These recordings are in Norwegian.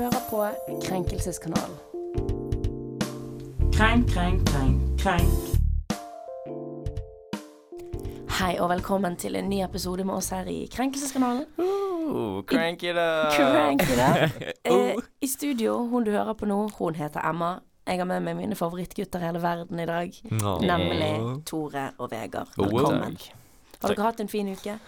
hører på Krenkelseskanalen. Krenk, krenk, krenk, krenk. Hei og velkommen til en ny episode med oss her i Krenkelseskanalen. Ooh, crank it up. Crank it up. Eh, Oh. I studio, hun du hører på nå, hun heter Emma. Jeg har med meg mine favorittgutter i hele verden i dag. Nemlig Tore og Vegard. Velkommen. Har dere hatt en fin uke?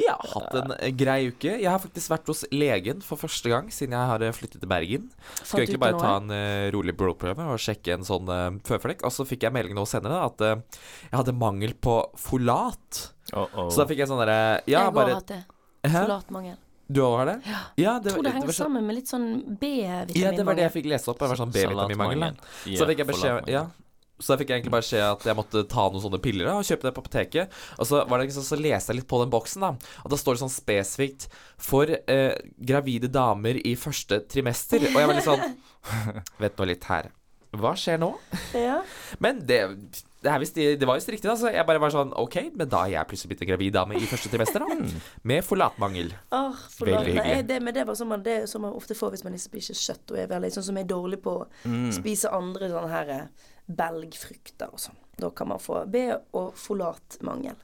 Har hatt en eh, grei uke. Jeg har faktisk vært hos legen for første gang siden jeg har eh, flyttet til Bergen. Skulle egentlig bare ta en uh, rolig blodprøve og sjekke en sånn uh, føflekk. Og så fikk jeg melding nå senere at uh, jeg hadde mangel på folat. Oh, oh. Så da fikk jeg sånn derre Ja, jeg har bare hatt det. Folatmangel. Du òg har det? Ja. Ja, det, Jeg tror det det henger var sammen med litt sånn B-vitaminmangel. Ja, det var det jeg fikk lese opp. Det var sånn B-vitaminmangel. Så fikk jeg beskjed Ja. Så da fikk jeg egentlig bare beskjed at jeg måtte ta noen sånne piller da, og kjøpe det på apoteket. Og så var det sånn, så leste jeg litt på den boksen, da. Og da står det sånn spesifikt for eh, gravide damer i første trimester. Og jeg var litt sånn Vent nå litt her. Hva skjer nå? Ja. Men det, det, visst, det var visst riktig, da. Så jeg bare var sånn OK, men da er jeg plutselig blitt en gravid dame i første trimester, da. Med forlatmangel. Oh, forlat. Veldig Nei, det, men det var sånn man, det som man ofte får hvis man ikke spiser kjøtt og er veldig sånn som er dårlig på å Mm. spise andre sånne her eh, belgfrukter og sånn. Da kan man få B- og folatmangel.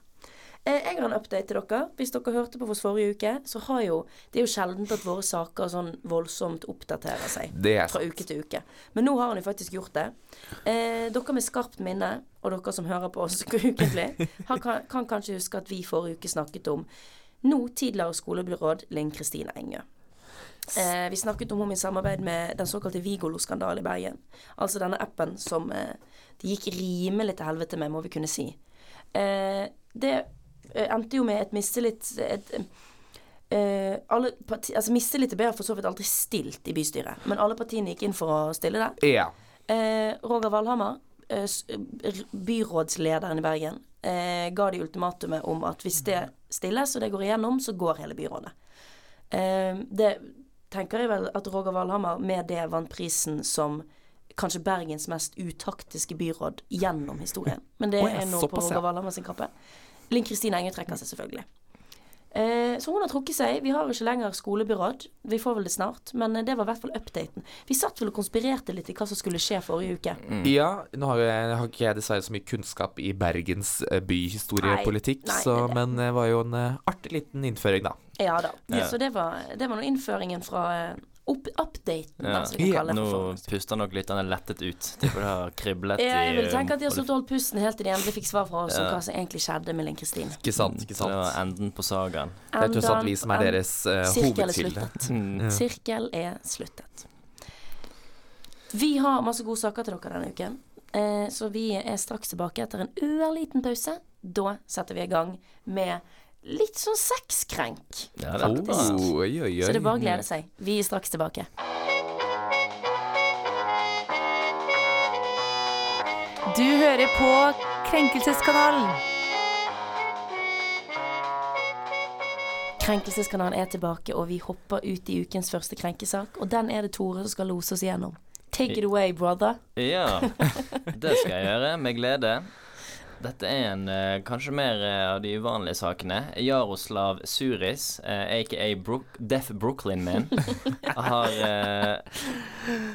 Eh, Jeg har en update til dere. Hvis dere hørte på oss forrige uke, så har jo Det er jo sjeldent at våre saker sånn voldsomt oppdaterer seg fra uke til uke. Men nå har han jo faktisk gjort det. Eh, dere med skarpt minne, og dere som hører på oss ukentlig, kan, kan kanskje huske at vi forrige uke snakket om nå tidligere skolebyråd Linn Kristine Engø. Eh, vi snakket om henne i samarbeid med den såkalte Vigolo-skandalen i Bergen. Altså denne appen som eh, det gikk rimelig til helvete med, må vi kunne si. Eh, det eh, endte jo med et mistillit et, eh, alle parti, altså Mistillit ble for så vidt aldri stilt i bystyret, men alle partiene gikk inn for å stille det. Ja. Eh, Roger Valhammer, byrådslederen i Bergen, eh, ga de ultimatumet om at hvis det stilles og det går igjennom, så går hele byrådet. Eh, det tenker jeg vel at Roger Valhammer med det vant prisen som kanskje Bergens mest utaktiske byråd gjennom historien. Men det er nå på. Roger Valhammer sin kappe. Linn Kristine Enge trekker seg selvfølgelig. Eh, så hun har trukket seg. Vi har ikke lenger skolebyråd. Vi får vel det snart. Men eh, det var i hvert fall updaten. Vi satt vel og konspirerte litt i hva som skulle skje forrige uke. Ja, nå har, jeg, har ikke jeg dessverre så mye kunnskap i Bergens eh, byhistoriepolitikk, men det var jo en eh, artig liten innføring, da. Ja da. Ja. Så det var, det var nå innføringen fra eh, opp, updaten, da, Ja. som vi kan det. Nå for puster nok lytterne lettet ut. Tipper det har kriblet Ja, jeg vil tenke at de har stått og holdt pusten helt til de endelig fikk svar fra oss om hva som egentlig skjedde med Linn Kristine. Ikke sant? ikke sant. det var enden på sagaen. Det er tross alt vi som er deres uh, Sirkel hovedkilde. sluttet. Mm. Sirkel er sluttet. Vi har masse gode saker til dere denne uken, eh, så vi er straks tilbake etter en ørliten pause. Da setter vi i gang med litt sånn sexkrenk, Ja, faktisk. Oh, oi, oi, oi. Så det er bare å glede seg. Vi er straks tilbake. Du hører på Krenkelseskanalen. Krenkelseskanalen er tilbake, og vi hopper ut i ukens første krenkesak. Og den er det Tore som skal lose oss igjennom. Take it away, brother. Ja, det skal jeg gjøre med glede. Dette er en uh, kanskje mer uh, av de uvanlige sakene. Jaroslav Suris, uh, aka Brook, Deaf Brooklyn Man, har eh,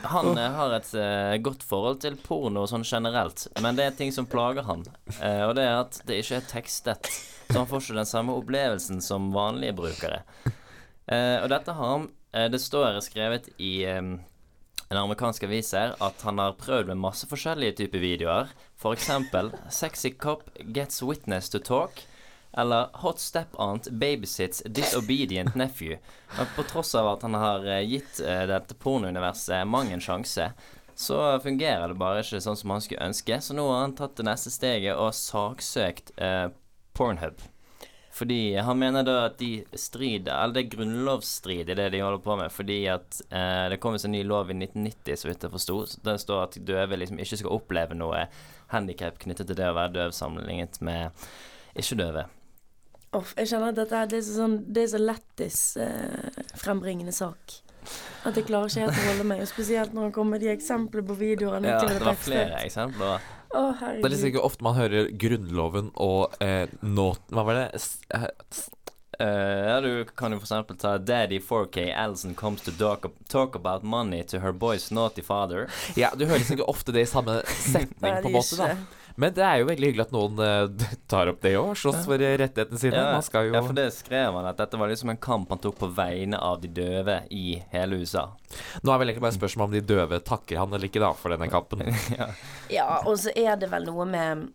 Han eh, har et eh, godt forhold til porno sånn generelt, men det er ting som plager han. Eh, og det er at det ikke er tekstet, så han får ikke den samme opplevelsen som vanlige brukere. Eh, og dette har han eh, Det står skrevet i eh, en amerikansk avis her at han har prøvd med masse forskjellige typer videoer. Eksempel 'Sexy cop gets witness to talk'. Eller 'Hot step aunt babysits disobedient nephew'. Men på tross av at han har eh, gitt eh, dette pornouniverset mang en sjanse, så fungerer det bare ikke sånn som han skulle ønske. Så nå har han tatt det neste steget og saksøkt eh, Pornhub. Fordi han mener da at de strider Eller det er grunnlovsstridig, det de holder på med. Fordi at eh, det kom en ny lov i 1990, så vidt jeg forsto. Der står at døve liksom ikke skal oppleve noe handikap knyttet til det å være døv sammenlignet med ikke-døve. Oh, jeg kjenner at dette er, det er så, sånn, det er så lættis eh, frembringende sak. At jeg klarer ikke helt å holde meg. Og spesielt når han kommer med de eksemplene på videoene. Ja, det var flere eksempler. Å, Det er liksom ikke ofte man hører Grunnloven og eh, nå... Hva var det? S Uh, Eh, ja, du kan jo for eksempel ta Daddy 4K Alison comes to talk, talk about money to her boy's naughty father. Ja, du hører liksom ikke ofte det i samme setning, på en måte, da. Men det er jo veldig hyggelig at noen uh, tar opp det òg. Slåss for rettighetene sine. Ja, Man skal jo ja, for det skrev han at dette var liksom en kamp han tok på vegne av de døve i hele USA. Nå er vel egentlig bare spørsmålet om de døve takker han eller ikke, da, for denne kampen. Ja, og så er det vel noe med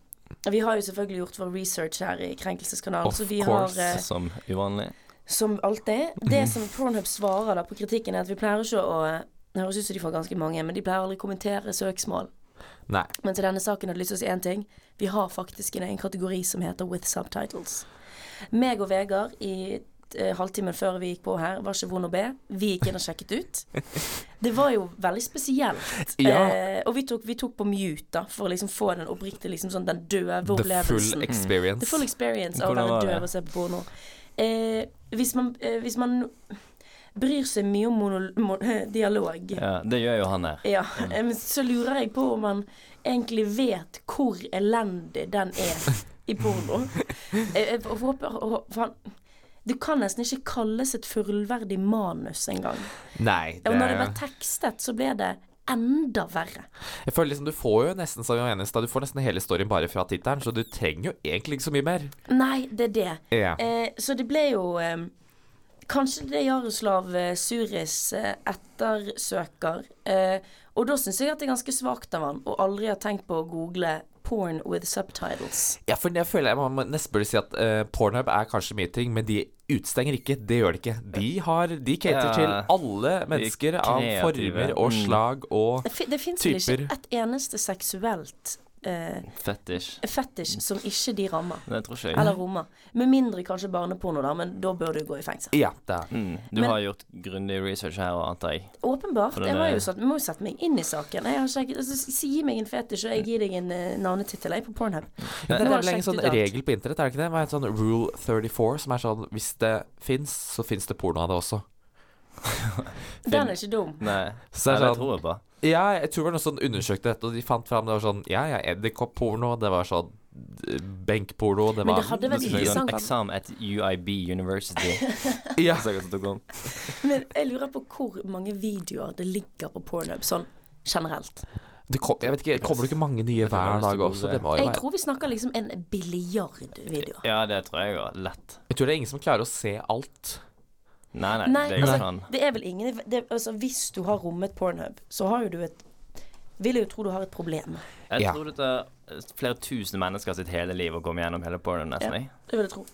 Vi har jo selvfølgelig gjort vår research her i Krenkelseskanalen, Of så vi course. har uh, Som uvanlig. Som alltid. Det som Pornhub svarer da på kritikken, er at vi pleier ikke å Det høres ut som de får ganske mange, men de pleier aldri å kommentere søksmål. Nei. Men til denne saken hadde jeg lyst til å si én ting. Vi har faktisk en egen kategori som heter With Subtitles. Meg og Vegard i eh, halvtimen før vi gikk på her, var ikke vond å be. Vi gikk inn og sjekket ut. Det var jo veldig spesielt. Ja. Eh, og vi tok, vi tok på mute, da, for å liksom få den oppriktige liksom sånn den døve The full experience. The full experience av å være døv og se på porno. Eh, hvis, man, eh, hvis man bryr seg mye om dialog, ja. Det gjør jo han her. Ja, men så lurer jeg på om han egentlig vet hvor elendig den er i porno. Jeg håper for han, du kan nesten ikke kalles et fullverdig manus engang. Nei, Og når det ble tekstet, så ble det enda verre. Jeg føler liksom Du får jo nesten som var enig Du får nesten hele storyen bare fra tittelen, så du trenger jo egentlig ikke så mye mer. Nei, det er det. Ja. Eh, så det ble jo eh, Kanskje det Jaroslav eh, Suris eh, ettersøker. Eh, og da syns jeg at det er ganske svakt av han å aldri ha tenkt på å google 'porn with subtitles'. Ja, for jeg føler jeg man må nesten burde si at eh, Pornhub er kanskje mye ting, men de utstenger ikke. Det gjør de ikke. De har De cater Ja. til alle mennesker av former og Mm. slag og Det, typer. det fins vel ikke et eneste seksuelt eh, Fetish. Fetish som ikke de rammer. Det tror ikke jeg. Eller rommer. Med mindre kanskje barneporno, da, men da bør du gå i fengsel. Ja, det er Mm. Du Men- har gjort grundig research her, antar jeg. Åpenbart. Jeg må er- jo, satt, må jo sette meg inn i saken. Jeg har sjekket, altså, si- Gi meg en fetisj, og jeg gir deg en uh, navnetittel jeg, på Pornhub. Det er har vel en sånn regel på internett, er det ikke det? Hva er en sånn rule 34, som er sånn Hvis det fins, så fins det porno av det også. Den er ikke dum. Nei, Så det er det jeg tror jeg på. Ja, jeg tror det var noen som undersøkte dette, og de fant fram det var sånn Ja, ja, edderkoppporno, det var sånn eh, benkporno, det Men var det hadde vært Det er interessant. eksamen et UiB University. Ja. Men jeg lurer på hvor mange videoer det ligger på Pornhub, sånn generelt. Det kom, jeg vet ikke, Kommer det ikke mange nye hver dag også? Det må jo Jeg være tror vi snakker liksom en billiard videoer. Ja, det tror jeg òg. Lett. Jeg tror det er ingen som klarer å se alt. Nei, nei, Nei, det altså, det er vel ingen det, altså, Hvis du har rommet Pornhub, så har jo du et Vil jeg jo tro du har et problem. Jeg Ja. tror det tar flere tusen mennesker sitt hele liv å komme gjennom hele Pornhub, nesten. Ja. Det vil jeg tro.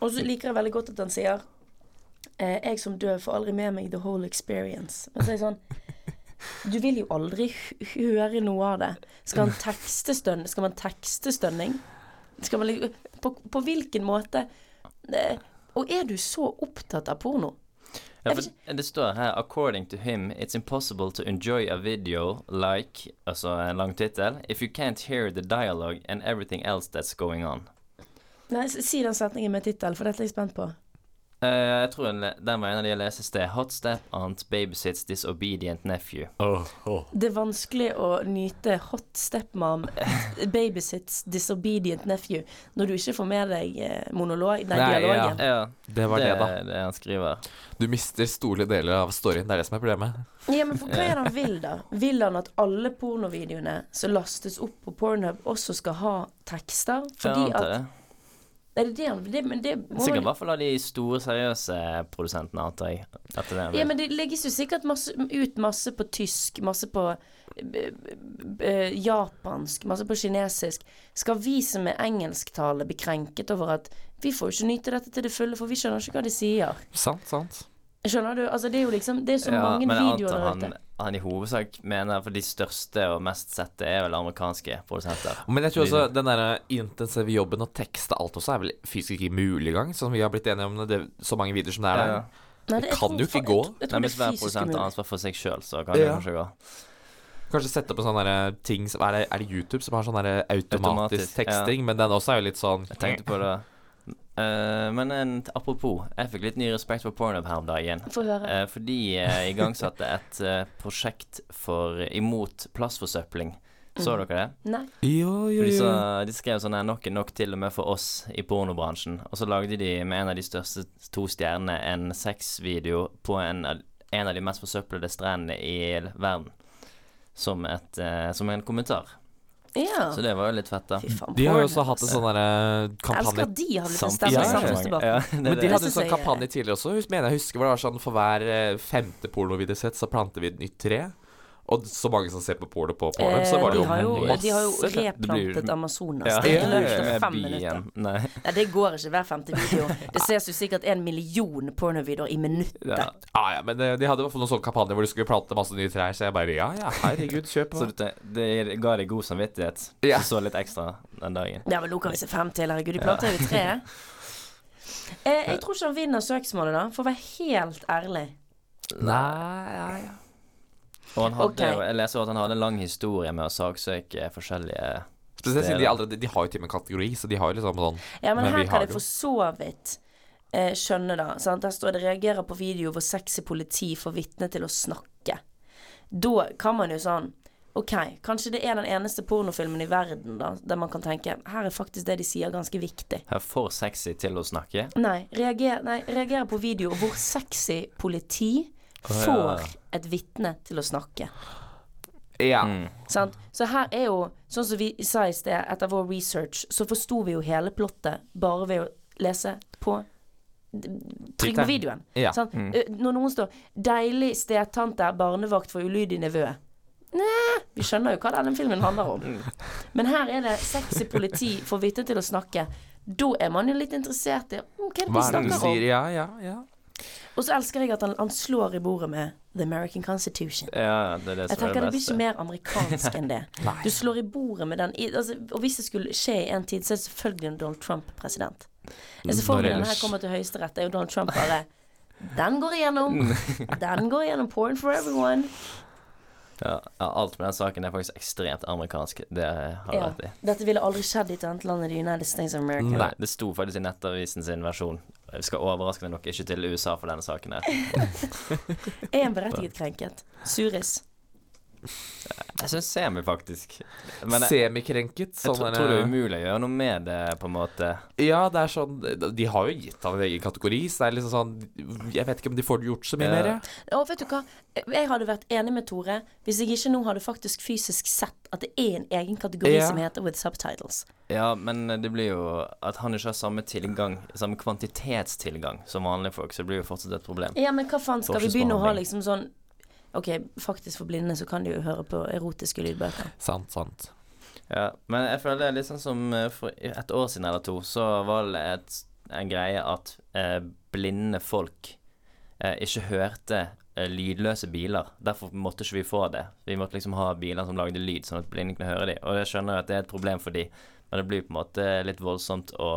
Og så liker jeg veldig godt at han sier eh, Jeg som dør får aldri med meg the whole experience. Men så er det sånn Du vil jo aldri høre noe av det. Skal han tekste stønn? Skal man tekste stønning? Skal man på, på hvilken måte eh, Og er du så opptatt av porno? Ja, for det står her According to him, it's impossible to enjoy a video like Altså en lang tittel If you can't hear the dialogue and everything else that's going on. Nei, si den setningen med tittel, for dette er jeg spent på. Eh, jeg tror den den var en av de jeg leste i sted. Hot step aunt babysits disobedient nephew. Det er vanskelig å nyte hot stepmom babysits disobedient nephew når du ikke får med deg eh, monolog, nei, Nei, dialogen. Ja, Det var det, da. er det han skriver. Du mister store deler av storyen. Det er det som er problemet. Ja, men for, hva er det han vil, da? Vil han at alle pornovideoene som lastes opp på Pornhub, også skal ha tekster? Fordi jeg at det. Er det det Men det må Sikkert i hvert fall av de store, seriøse produsentene, antar jeg. At det Ja, men det legges jo sikkert masse, ut masse på tysk, masse på japansk, masse på kinesisk. Skal vi som er engelsktale bli krenket over at vi får jo ikke nyte dette til det fulle, for vi skjønner ikke hva de sier. Sant, sant. Skjønner du? Altså, det er jo liksom Det er så Ja, mange men jeg videoer antar der han, ute. han i hovedsak mener for de største og mest sette er vel amerikanske produsenter. Men jeg tror også den der intensive jobben å tekste alt også er vel fysisk ikke mulig engang, som vi har blitt enige om det, så mange videoer som det er der. Ja. Nei, det det kan jo ikke gå. Jeg, jeg Nei, det hvis er hver produsent har ansvar for seg sjøl, så kan det kanskje gå. Kanskje sette opp en sånn ting som er det, er det YouTube som har sånn automatisk, Automatisk, teksting, men den også er jo litt sånn Jeg tenkte på det. Eh, men en, apropos, jeg fikk litt ny respekt for Pornhub her om dagen. Få høre. Uh, for de uh, igangsatte et eh, prosjekt for, imot plastforsøpling. Så dere det? Nei. Jo, jo, jo. sa, de skrev sånn her nok er nok til og med for oss i pornobransjen. Og så lagde de med en av de største to stjernene en sexvideo på en, en av de mest forsøplede strendene i verden. Som, et, eh, som en kommentar. Ja. Så det var jo litt fett, da. Faen. De har jo også hatt en sånn derre Jeg elsker at de har blitt Samt- stemme Ja, ja, Men de hadde en sånn kampanje tidligere også. Mener jeg husker hvor det var sånn For hver eh, femte pornovideosett så planter vi et nytt tre. Og så mange som ser på porno på porno, så var det jo, de jo masse. de har jo replantet Amazonas. Ja, Det fem minutter. Nei. Nei, det går ikke hver femte video. Det ses jo sikkert en million pornovideoer i minuttet. Ja. Ah, ja, men eh, de hadde i hvert fall noen sånne kampanjer hvor de skulle plante masse nye trær, så jeg bare ja, ja, herregud, kjøp Så det, det ga deg god samvittighet. Ja. Så litt ekstra den dagen. Ja, men nå kan vi se fem til. Herregud, de planter jo tre. Eh, jeg tror ikke han vinner søksmålet, da, for å være helt ærlig. Nei, ja, ja. Og han hadde, okay. jeg leser at han hadde en lang historie med å saksøke forskjellige Spesielt siden de, aldri, de har jo til og med kategori, så de har jo liksom sånn Ja, men, Men her kan jeg det for så vidt eh, skjønne, da. Sant? Der står det 'reagerer på video hvor sexy politi får vitne til å snakke'. Da kan man jo sånn Ok, kanskje det er den eneste pornofilmen i verden da der man kan tenke her er faktisk det de sier, ganske viktig. Her for sexy til å snakke. Nei, reager, nei reagerer på video hvor sexy politi. Får et vitne til å snakke. Ja. Mm. Sant? Så her er jo, sånn som vi sa i sted, etter vår research, så forsto vi jo hele plottet bare ved å lese på Trykk på Tittelen. videoen. Ja. Sant? Eh, Når noen står 'Deilig stetante, barnevakt for ulydig nevø'. Nei, vi skjønner jo hva denne filmen handler om. Men her er det sexy politi får vitne til å snakke. Da er man jo litt interessert i mm, hva er det de er snakker om. sier? Ja, ja, ja. Og så elsker jeg at han, han slår i bordet med The American Constitution. Ja, det er det Jeg tenker er det det blir ikke mer amerikansk enn det. Du slår i bordet med den i, altså, Og hvis det skulle skje i en tid, så er det selvfølgelig en Donald Trump president. Jeg ser for meg når den her kommer til Høyesterett, er jo Donald Trump bare Den går igjennom. Den går igjennom. Porn for everyone. Ja, alt med den saken er faktisk ekstremt amerikansk. Det har Ja. rett i. Dette ville aldri skjedd i et annet land i The United States of America. Nei, det sto faktisk i Nettavisen sin versjon. Vi skal overraskende nok ikke til USA for denne saken her. Er en berettiget krenket. Suris. Jeg syns semi, faktisk. Men jeg, Semikrenket. jeg Sånn tror, tror det er umulig å gjøre noe med det, på en måte. Ja, det er sånn De har jo gitt han en egen kategori, så det er liksom sånn Jeg vet ikke om de får gjort så mye Ja. mer. jeg. Og vet du hva? Jeg hadde vært enig med Tore hvis jeg ikke nå hadde faktisk fysisk sett at det er en egen kategori Ja. som heter with subtitles. Ja, men det blir jo at han ikke har samme tilgang, samme kvantitetstilgang som vanlige folk, så det blir jo fortsatt et problem. Ja, men hva faen skal vi begynne å ha liksom sånn Ok, faktisk for blinde så kan de jo høre på erotiske lydbøker. Sant, sant. Ja, men jeg føler det er litt sånn som eh, for et år siden eller to, så var det et, en greie at eh, blinde folk eh, ikke hørte eh, lydløse biler. Derfor måtte ikke vi få det. Vi måtte liksom ha biler som lagde lyd, sånn at blinde kunne høre dem. Og jeg skjønner at det er et problem for dem, men det blir på en måte litt voldsomt å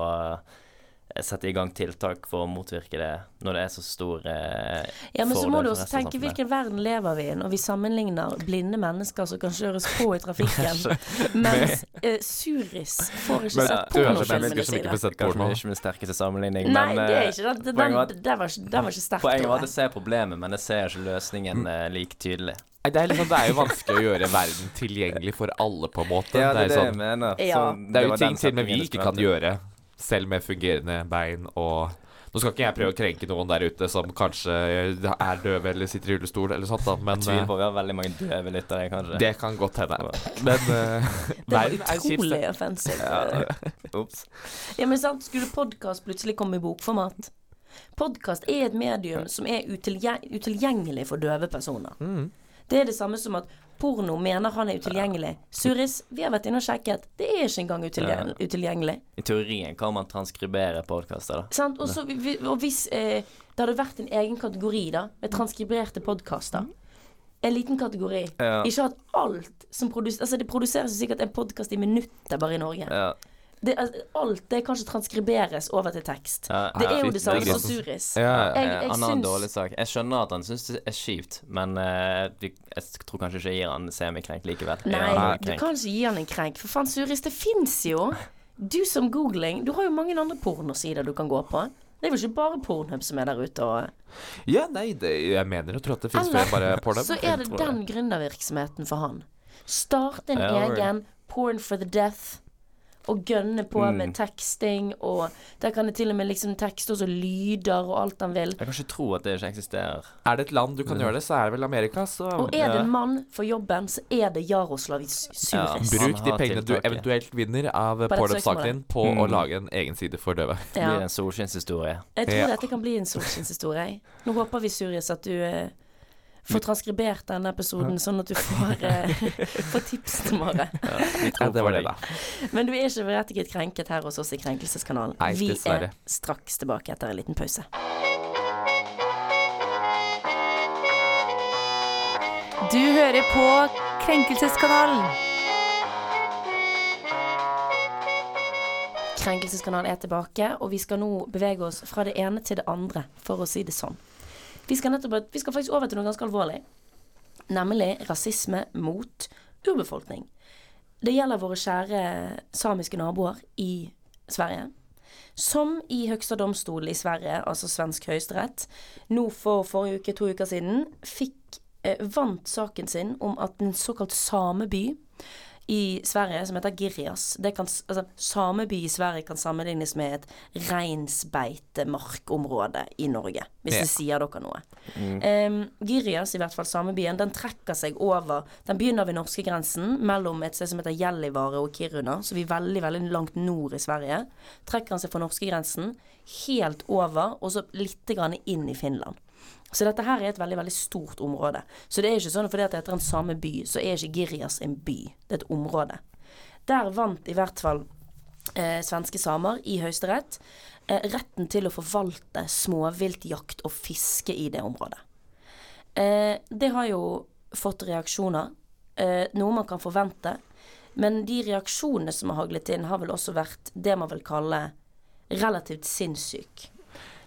sette i gang tiltak for å motvirke det når det er så stor eh, Ja, men så må du også tenke hvilken verden lever vi i når vi sammenligner blinde mennesker som kan kjøres på i trafikken, mens eh, Suris får ikke Men sett hører pornofilmene mennesker som ikke sine. Kanskje ikke min sterkeste sammenligning, Nei, men det er eh, ikke det. Den, var den, var, ikke- den var ikke sterk. Poenget var at jeg ser problemet, men jeg ser ikke løsningen eh, like tydelig. Det er liksom Det er jo vanskelig å gjøre verden tilgjengelig for alle, på en måte. Ja, det er det jeg sånn, mener. Ja. Det er jo ting til og med vi ikke kan gjøre, selv med fungerende bein og Nå skal ikke jeg prøve å krenke noen der ute som kanskje er døve eller sitter i rullestol eller sånt, da, men Jeg tviler eh, på vi har veldig mange døve lyttere, kanskje. det kan godt hende. Men uh, Det var utrolig offensivt. Ja. Ops. Ja, men sant, skulle podkast plutselig komme i bokformat? Podkast er et medium som er utilgjengelig for døve personer. Mm. Det er det samme som at porno mener han er utilgjengelig. Suris, vi har vært inne og sjekket. Det er ikke engang utilgjeng utilgjengelig. I teorien kan man transkribere podkaster, da. Sant? Også, vi- og hvis eh, det hadde vært en egen kategori da med transkriberte podkaster En liten kategori. Ja. Ikke at alt som produseres Altså, det produseres sikkert en podkast i minutter bare i Norge. Ja. Det, altså, alt det kan ikke transkriberes over til tekst. Ja, Det er jo det samme er som. Suris. Ja, Jeg- jeg han har en dårlig sak. Jeg skjønner at han syns det er kjipt, men uh, jeg tror kanskje ikke jeg gir han semikrenk likevel. Nei, han du kan ikke gi han en krenk. For faen, Suris, det fins jo. Du som googling, du har jo mange andre pornosider du kan gå på. Det er vel ikke bare Pornhub som er der ute og ja nei, det, jeg mener jo tror at det fins bare Pornhub. så er det den gründervirksomheten for han. Starte en Ja, egen Porn for the Death. Og gønne på Mm. med teksting, og der kan det til og med liksom tekste også lyder og alt han vil. Jeg kan ikke tro at det ikke eksisterer. Er det et land du kan gjøre det, så er det vel Amerika, så Og er det en mann for jobben, så er det Jaroslav Suris. Ja. Bruk de pengene du eventuelt vinner av pornosaken din på Mm. å lage en egen side for døve. Det Ja. blir en solskinnshistorie. Jeg tror Ja. dette kan bli en solskinnshistorie. Nå håper vi, Suris, at du får transkribert denne episoden, sånn at du får, eh, får tips til Mare. Ja, det var det, da. Men du er ikke berettiget krenket her hos oss i Krenkelseskanalen. Nei, vi er straks tilbake etter en liten pause. Du hører på Krenkelseskanalen. Krenkelseskanalen er tilbake, og vi skal nå bevege oss fra det ene til det andre, for å si det sånn. Vi skal, nettopp, vi skal faktisk over til noe ganske alvorlig, nemlig rasisme mot urbefolkning. Det gjelder våre kjære samiske naboer i Sverige. Som i Høgsta domstol i Sverige, altså svensk høyesterett, nå for forrige uke, to uker siden, fikk eh, vant saken sin om at en såkalt sameby i Sverige som heter Girjas. Det kan, altså, sameby i Sverige kan sammenlignes med et reinsbeitemarkområde i Norge, hvis Ja. det sier dere noe. Um, Girjas, i hvert fall samebyen, den trekker seg over Den begynner ved norskegrensen, mellom et sted som heter Gjellivare og Kiruna, så vi er veldig, veldig langt nord i Sverige. Trekker han seg fra norskegrensen, helt over, og så litt grann inn i Finland. Så dette her er et veldig veldig stort område. Så det er ikke sånn fordi at det heter en samme by, så er ikke Girjas en by. Det er et område. Der vant i hvert fall eh, svenske samer i Høyesterett eh, retten til å forvalte småviltjakt og fiske i det området. Eh, det har jo fått reaksjoner, eh, noe man kan forvente. Men de reaksjonene som har haglet inn, har vel også vært det man vil kalle relativt sinnssyk.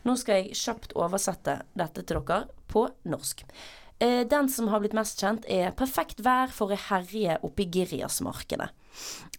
Nå skal jeg kjapt oversette dette til dere på norsk. Eh, den som har blitt mest kjent, er 'Perfekt vær for å herje oppi Girjasmarkene'.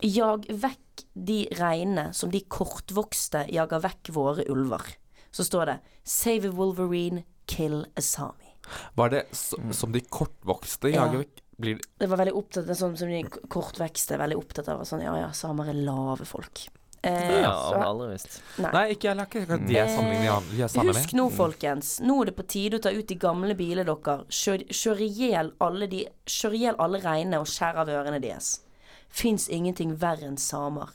Jag vekk de reinene som de kortvokste jager vekk våre ulver. Så står det 'Save a Wolverine, kill a Sami'. Var det som de kortvokste jager vekk blir Det var veldig opptatt av sånn som de kortvekste, veldig opptatt av sånn Ja ja, samer er lave folk. Eh, Ja, så- har aldri visst. Nei, ikke jeg lakker. De er sammenlignet de er Husk nå, folkens. Nå er det på tide å ta ut de gamle bilene deres. Kjør, kjør i hjel alle de Kjør i hjel alle reinene og skjær av ørene deres. Fins ingenting verre enn samer.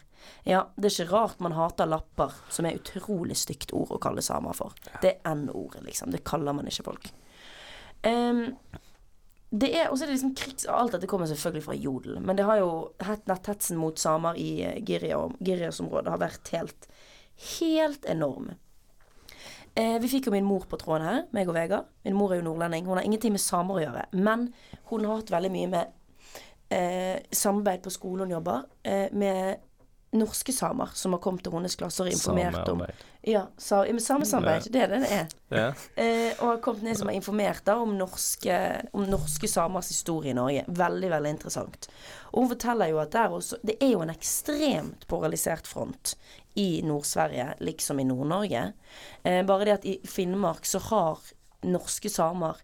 Ja, det er ikke rart man hater lapper, som er utrolig stygt ord å kalle samer for. Det er N-ordet, liksom. Det kaller man ikke folk. Ehm, det er, Og så er det liksom krigs... Alt dette kommer selvfølgelig fra Jodel, men det har jo het- netthetsen mot samer i eh, Girjas-området har vært helt Helt enorm. Eh, vi fikk jo min mor på tråden her, meg og Vegard. Min mor er jo nordlending. Hun har ingenting med samer å gjøre. Men hun har hatt veldig mye med eh, samarbeid på skolen hun jobber, eh, med norske samer som har kommet til hennes klasser og informert om Ja, sa, ja, samesamarbeid, det er det det er. Ja. Eh, og har kommet ned som har informert da om norske, om norske samers historie i Norge. Veldig, veldig interessant. Og hun forteller jo at der også Det er jo en ekstremt polarisert front i Nord-Sverige, liksom i Nord-Norge. Eh, bare det at i Finnmark så har norske samer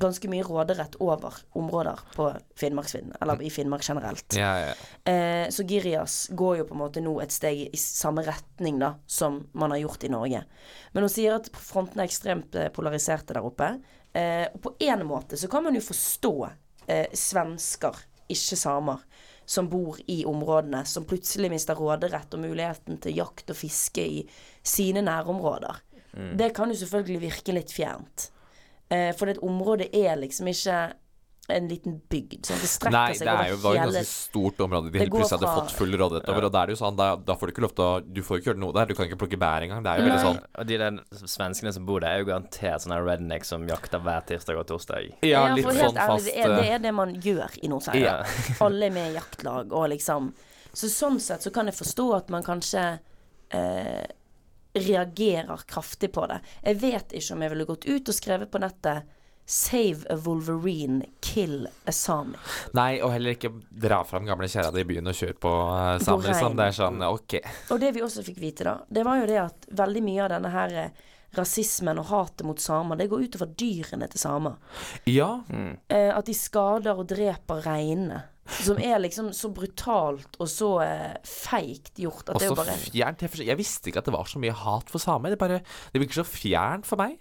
ganske mye råderett over områder på Finnmarksvidda, eller i Finnmark generelt. Ja, ja. Eh, så Girjas går jo på en måte nå et steg i samme retning da, som man har gjort i Norge. Men hun sier at frontene er ekstremt eh, polariserte der oppe. Eh, og på en måte så kan man jo forstå eh, svensker, ikke samer, som bor i områdene, som plutselig mister råderett og muligheten til jakt og fiske i sine nærområder. Det kan jo selvfølgelig virke litt fjernt. Eh, for det området er liksom ikke en liten bygd. Sånn. Det strekker Nei, seg over hele... Nei, det var jo et hele ganske stort område de går hadde fra- fått full rådighet over. Og da er det jo sånn, da, da får du ikke lov til å Du får ikke gjøre noe der. Du kan ikke plukke bær engang. Det er jo veldig sånn Og de der svenskene som bor der, er jo garantert sånne redneck som jakter hver tirsdag og torsdag. Ja, litt helt sånn fast det, er, det eh, er det man gjør i Nord-Sverige. Ja. Alle er med i jaktlag og liksom Så sånn sett så kan jeg forstå at man kanskje eh, reagerer kraftig på det. Jeg vet ikke om jeg ville gått ut og skrevet på nettet Save a Wolverine, kill a Sami. Nei, og heller ikke dra fram gamle kjerra di i byen og kjøre på uh, sammen, liksom. Det er sånn, ok. Og det vi også fikk vite, da, det var jo det at veldig mye av denne her eh, rasismen og hatet mot samer, det går utover dyrene til samer. Ja. Eh, at de skader og dreper reinene. Som er liksom så brutalt og så eh, feigt gjort at Og det er jo bare fjernt. Jeg, forstår- jeg visste ikke at det var så mye hat for samer. Det, bare, det virker så fjernt for meg.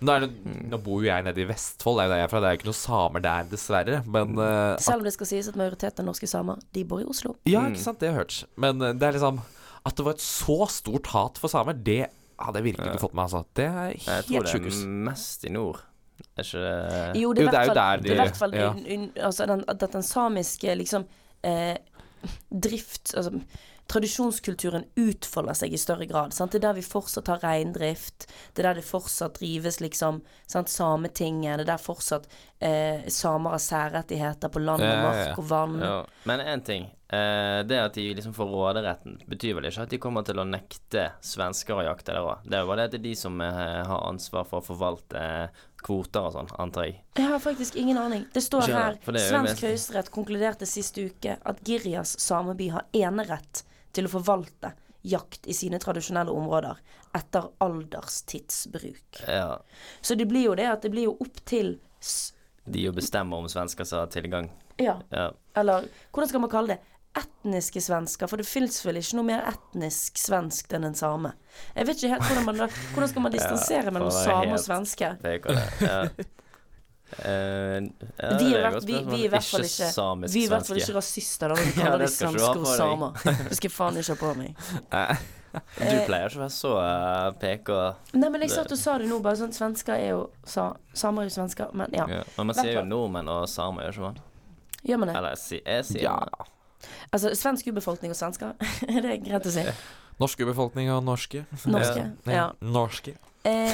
Men nå, er det, nå bor jo jeg nede i Vestfold, det er jo der jeg er fra. Det er jo ikke noen samer der, dessverre. Men uh, Selv om det skal sies at majoriteten av norske samer, de bor i Oslo. Ja, ikke sant, det har jeg hørt. Men eh, det er liksom At det var et så stort hat for samer, det hadde jeg virkelig ikke fått med meg, altså. Det er Jeg tror det er mest i nord. Er ikke det Jo, det er, Jo, det er jo der de- det i hvert fall ja. un, un, altså den, at den samiske liksom eh, drift Altså tradisjonskulturen utfolder seg i større grad. Sant? Det er der vi fortsatt har reindrift. Det er der det fortsatt drives liksom sant? Sametinget. Det er der fortsatt eh, samer har særrettigheter på land og Ja, ja, ja. mark og vann. ja. Men én ting. Eh, det at de liksom får råderetten, betyr vel ikke at de kommer til å nekte svensker å jakte der òg. Det er jo bare det at det er de som eh, har ansvar for å forvalte eh, kvoter og sånn, antar jeg. Jeg har faktisk ingen aning. Det står Ikke her det Svensk høyesterett konkluderte sist uke at Girjas sameby har enerett til å forvalte jakt i sine tradisjonelle områder etter alderstidsbruk. Ja. Så det blir jo det at det blir jo opp til De jo bestemmer om svensker skal ha tilgang. Ja, Ja. eller hvordan skal man kalle det? Etniske svensker, for det fins vel ikke noe mer etnisk svensk enn en same. Jeg vet ikke helt hvordan man da Hvordan skal man distansere mellom å være same og svenske? Det er det. Ja. Eh, ja, Vi er, i hvert- vi, vi er i hvert fall ikke samisk Vi er i hvert fall ikke rasister da vi kaller ja, de svensker og samer. Det skal faen ikke ha på meg. Du pleier ikke å være så uh, peke og Nei, men jeg satt og sa det nå, bare sånn Svensker er jo sa, Samer er jo svensker, men ja. ja. Men man sier jo nordmenn og samer, gjør ikke man? Gjør man det? Eller jeg sier Ja. Altså svensk urbefolkning og svensker, det er greit å si? Norsk urbefolkning og norske. Norske. Ja. Norske. Eh,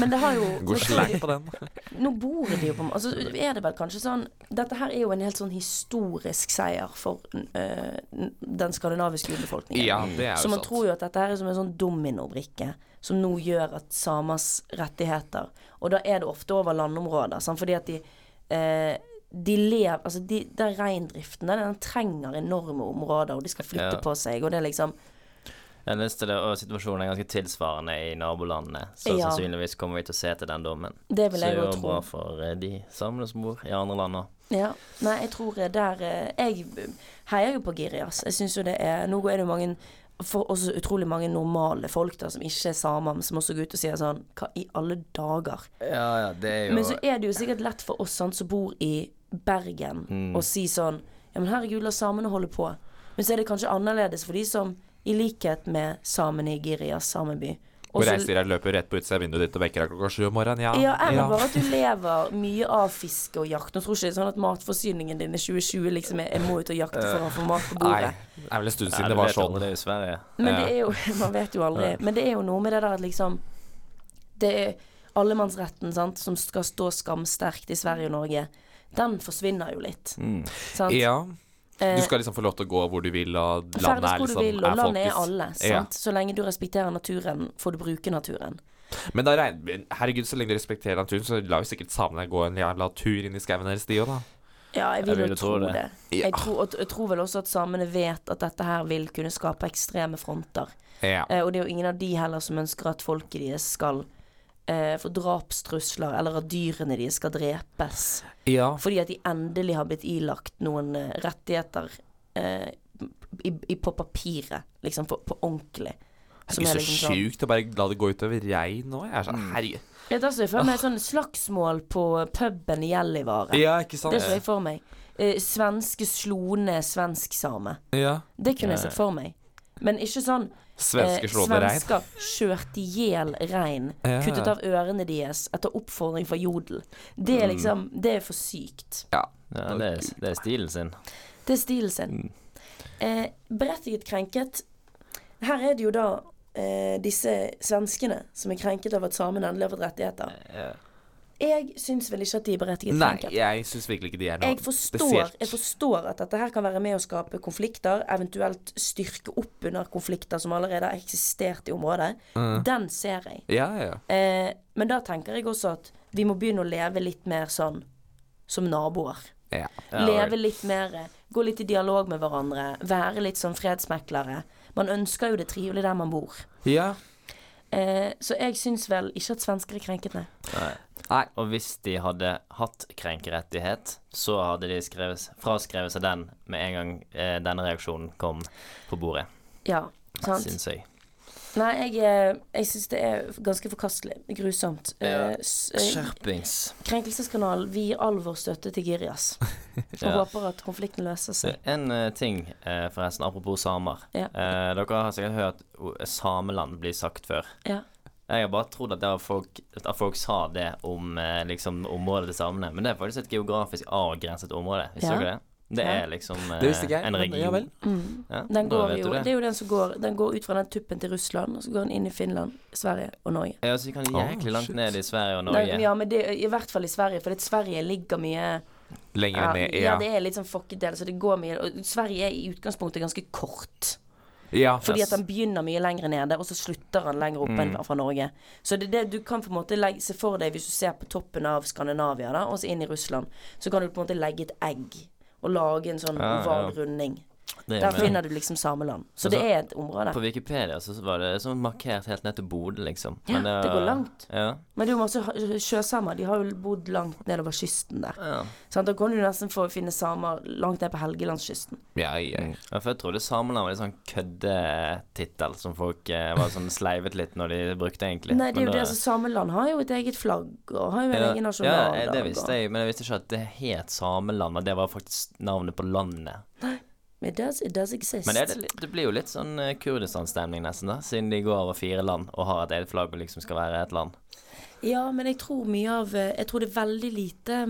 men det har jo God sleng på den. Nå bor de jo på Altså er det vel kanskje sånn Dette her er jo en helt sånn historisk seier for uh, den skandinaviske urbefolkningen. Ja, det er Så man sant. tror jo at dette her er som en sånn dominobrikke som nå gjør at samers rettigheter Og da er det ofte over landområder, sant? fordi at de eh, de lever Altså, de, den reindriften den, den trenger enorme områder, og de skal flytte Ja. på seg, og det er liksom Jeg synes det, og situasjonen er ganske tilsvarende i nabolandene. Så Ja. sannsynligvis kommer vi til å se til den dommen. Det vil Så jeg det jo er jo tro. bra for eh, de samene som bor i andre land òg. Ja. Nei, jeg tror eh, der eh, Jeg heier jo på Girias. Jeg syns jo det er Nå er det jo mange for også utrolig mange normale folk da som ikke er samer, men som også går ut og sier sånn Hva i alle dager? Ja, ja, det er Men så er det jo sikkert lett for oss sant, som bor i Bergen, Mm. og si sånn Ja, men herregud, la samene holde på. Men så er det kanskje annerledes for de som, i likhet med samene i Girias sameby Hvor jeg sier jeg løper rett på utsida av vinduet ditt og vekker deg klokka sju om morgenen? Ja. ja, eller bare at du lever mye av fiske og jakt. Nå tror ikke det er sånn at matforsyningen din i 2020 liksom er jeg må ut og jakte for å få mat på bordet'. Nei, det er vel en stund siden ja, det var sånn. det i Sverige. Men Ja. det er jo Man vet jo aldri. Men det er jo noe med det der at liksom Det er allemannsretten, sant, som skal stå skamsterkt i Sverige og Norge. Den forsvinner jo litt. Mm. Sant? Ja. Eh, Du skal liksom få lov til å gå hvor du vil, og landet er liksom vil, og landet er alle. Ja. Sant? Så lenge du respekterer naturen, får du bruke naturen. Men da regner Herregud, så lenge du respekterer naturen, så lar jo sikkert samene gå en jævla tur inn i skauen deres, de òg, da. Ja, jeg vil Jeg jo vil jo tro tro det. det. Ja. Jeg, tror, og jeg tror vel også at samene vet at dette her vil kunne skape ekstreme fronter. Ja. Eh, og det er jo ingen av de heller som ønsker at folket deres skal eh, få drapstrusler, eller at dyrene de skal drepes. ja. Fordi at de endelig har blitt ilagt noen eh, rettigheter eh, i, i, på papiret, liksom på, på ordentlig. Det er så liksom sånn- sjukt å bare la det gå utover regn nå. Jeg er sånn, herregud. Jeg tar så for meg sånn slagsmål på puben i Gjellivare. Ja, ikke sant? Det så jeg for meg. Eh, svenske slone svensksame. Ja. Det kunne jeg sett for meg. Men ikke sånn Svensker eh, slår med rein. Svensker kjørt i hjel rein, Ja. kuttet av ørene deres etter oppfordring fra Jodel. Det Mm. er liksom Det er for sykt. Ja, det er, det er stilen sin. Det er stilen sin. Mm. Eh, berettiget krenket. Her er det jo da eh, disse svenskene som er krenket av at samene endelig har fått rettigheter. Jeg syns vel ikke at de er berettiget Nei, krenket. jeg syns virkelig ikke de er noe Jeg forstår, spesielt. jeg forstår at dette her kan være med å skape konflikter, eventuelt styrke opp under konflikter som allerede har eksistert i området. Mm. Den ser jeg. Ja, ja. Eh, men da tenker jeg også at vi må begynne å leve litt mer sånn som naboer. ja. Leve litt mer, gå litt i dialog med hverandre, være litt sånn fredsmeklere. Man ønsker jo det trivelig der man bor. Ja. Eh, så jeg syns vel ikke at svensker er krenket, nei. Nei. Og hvis de hadde hatt krenkerettighet, så hadde de skrevet, fraskrevet seg den med en gang eh, denne reaksjonen kom på bordet, Ja, sant. syns jeg. Nei, jeg, eh, jeg syns det er ganske forkastelig. Grusomt. Ja. Eh, eh, Skjerpings. Krenkelseskanalen, vi gir all vår støtte til Girias. Og Ja. håper at konflikten løser seg. En ting, forresten, apropos samer. Ja. Dere har sikkert hørt Sameland bli sagt før. Ja. Jeg har bare trodd at, det folk, at folk sa det om eh, liksom, området til samene, men det er faktisk et geografisk avgrenset område. Visste Ja. dere det? Det Ja. er liksom eh, Det visste ikke jeg, en region. ja vel. Mm. Ja, Den går jo, det. det. er jo den som går Den går ut fra den tuppen til Russland, og så går den inn i Finland, Sverige og Norge. Ja, så vi kan Å, jæklig langt shit. ned i Sverige og Nei, Norge. ja, men det, i hvert fall i Sverige, for det, Sverige ligger mye Lenger ja, ned. ja, Ja. det er litt sånn fucket del, så det går mye Og Sverige er i utgangspunktet ganske kort. Ja. Fordi Yes. at han begynner mye lenger nede, og så slutter han lenger opp Mm. enn fra Norge. Så det, er det du kan på en måte legge, se for deg, hvis du ser på toppen av Skandinavia, da, og så inn i Russland, så kan du på en måte legge et egg og lage en sånn Ja, oval ja. runding. Det er Der finner du liksom sameland. Så Altså, det er et område. På Wikipedia så var det sånn markert helt ned til Bodø, liksom. Ja, det går langt. Ja. Men det er jo masse sjøsamer. De har jo bodd langt nedover kysten der. ja. Sånn, Da kan du nesten få finne samer langt ned på Helgelandskysten. ja, ja. Mm. Ja, for jeg trodde Sameland var litt sånn køddetittel som folk eh, var sånn sleivet litt når de brukte egentlig. Nei, det er jo det. Altså, Sameland har jo et eget flagg, og har jo en ja, egen ja, det visste jeg, men jeg visste ikke at det het Sameland, og det var faktisk navnet på landet. It does, it does exist. Men det, det, blir jo litt sånn eh, Kurdistan-stemning nesten, da, siden de går over fire land og har et eget flagg og liksom skal være et land. Ja, men jeg tror mye av eh, Jeg tror det er veldig lite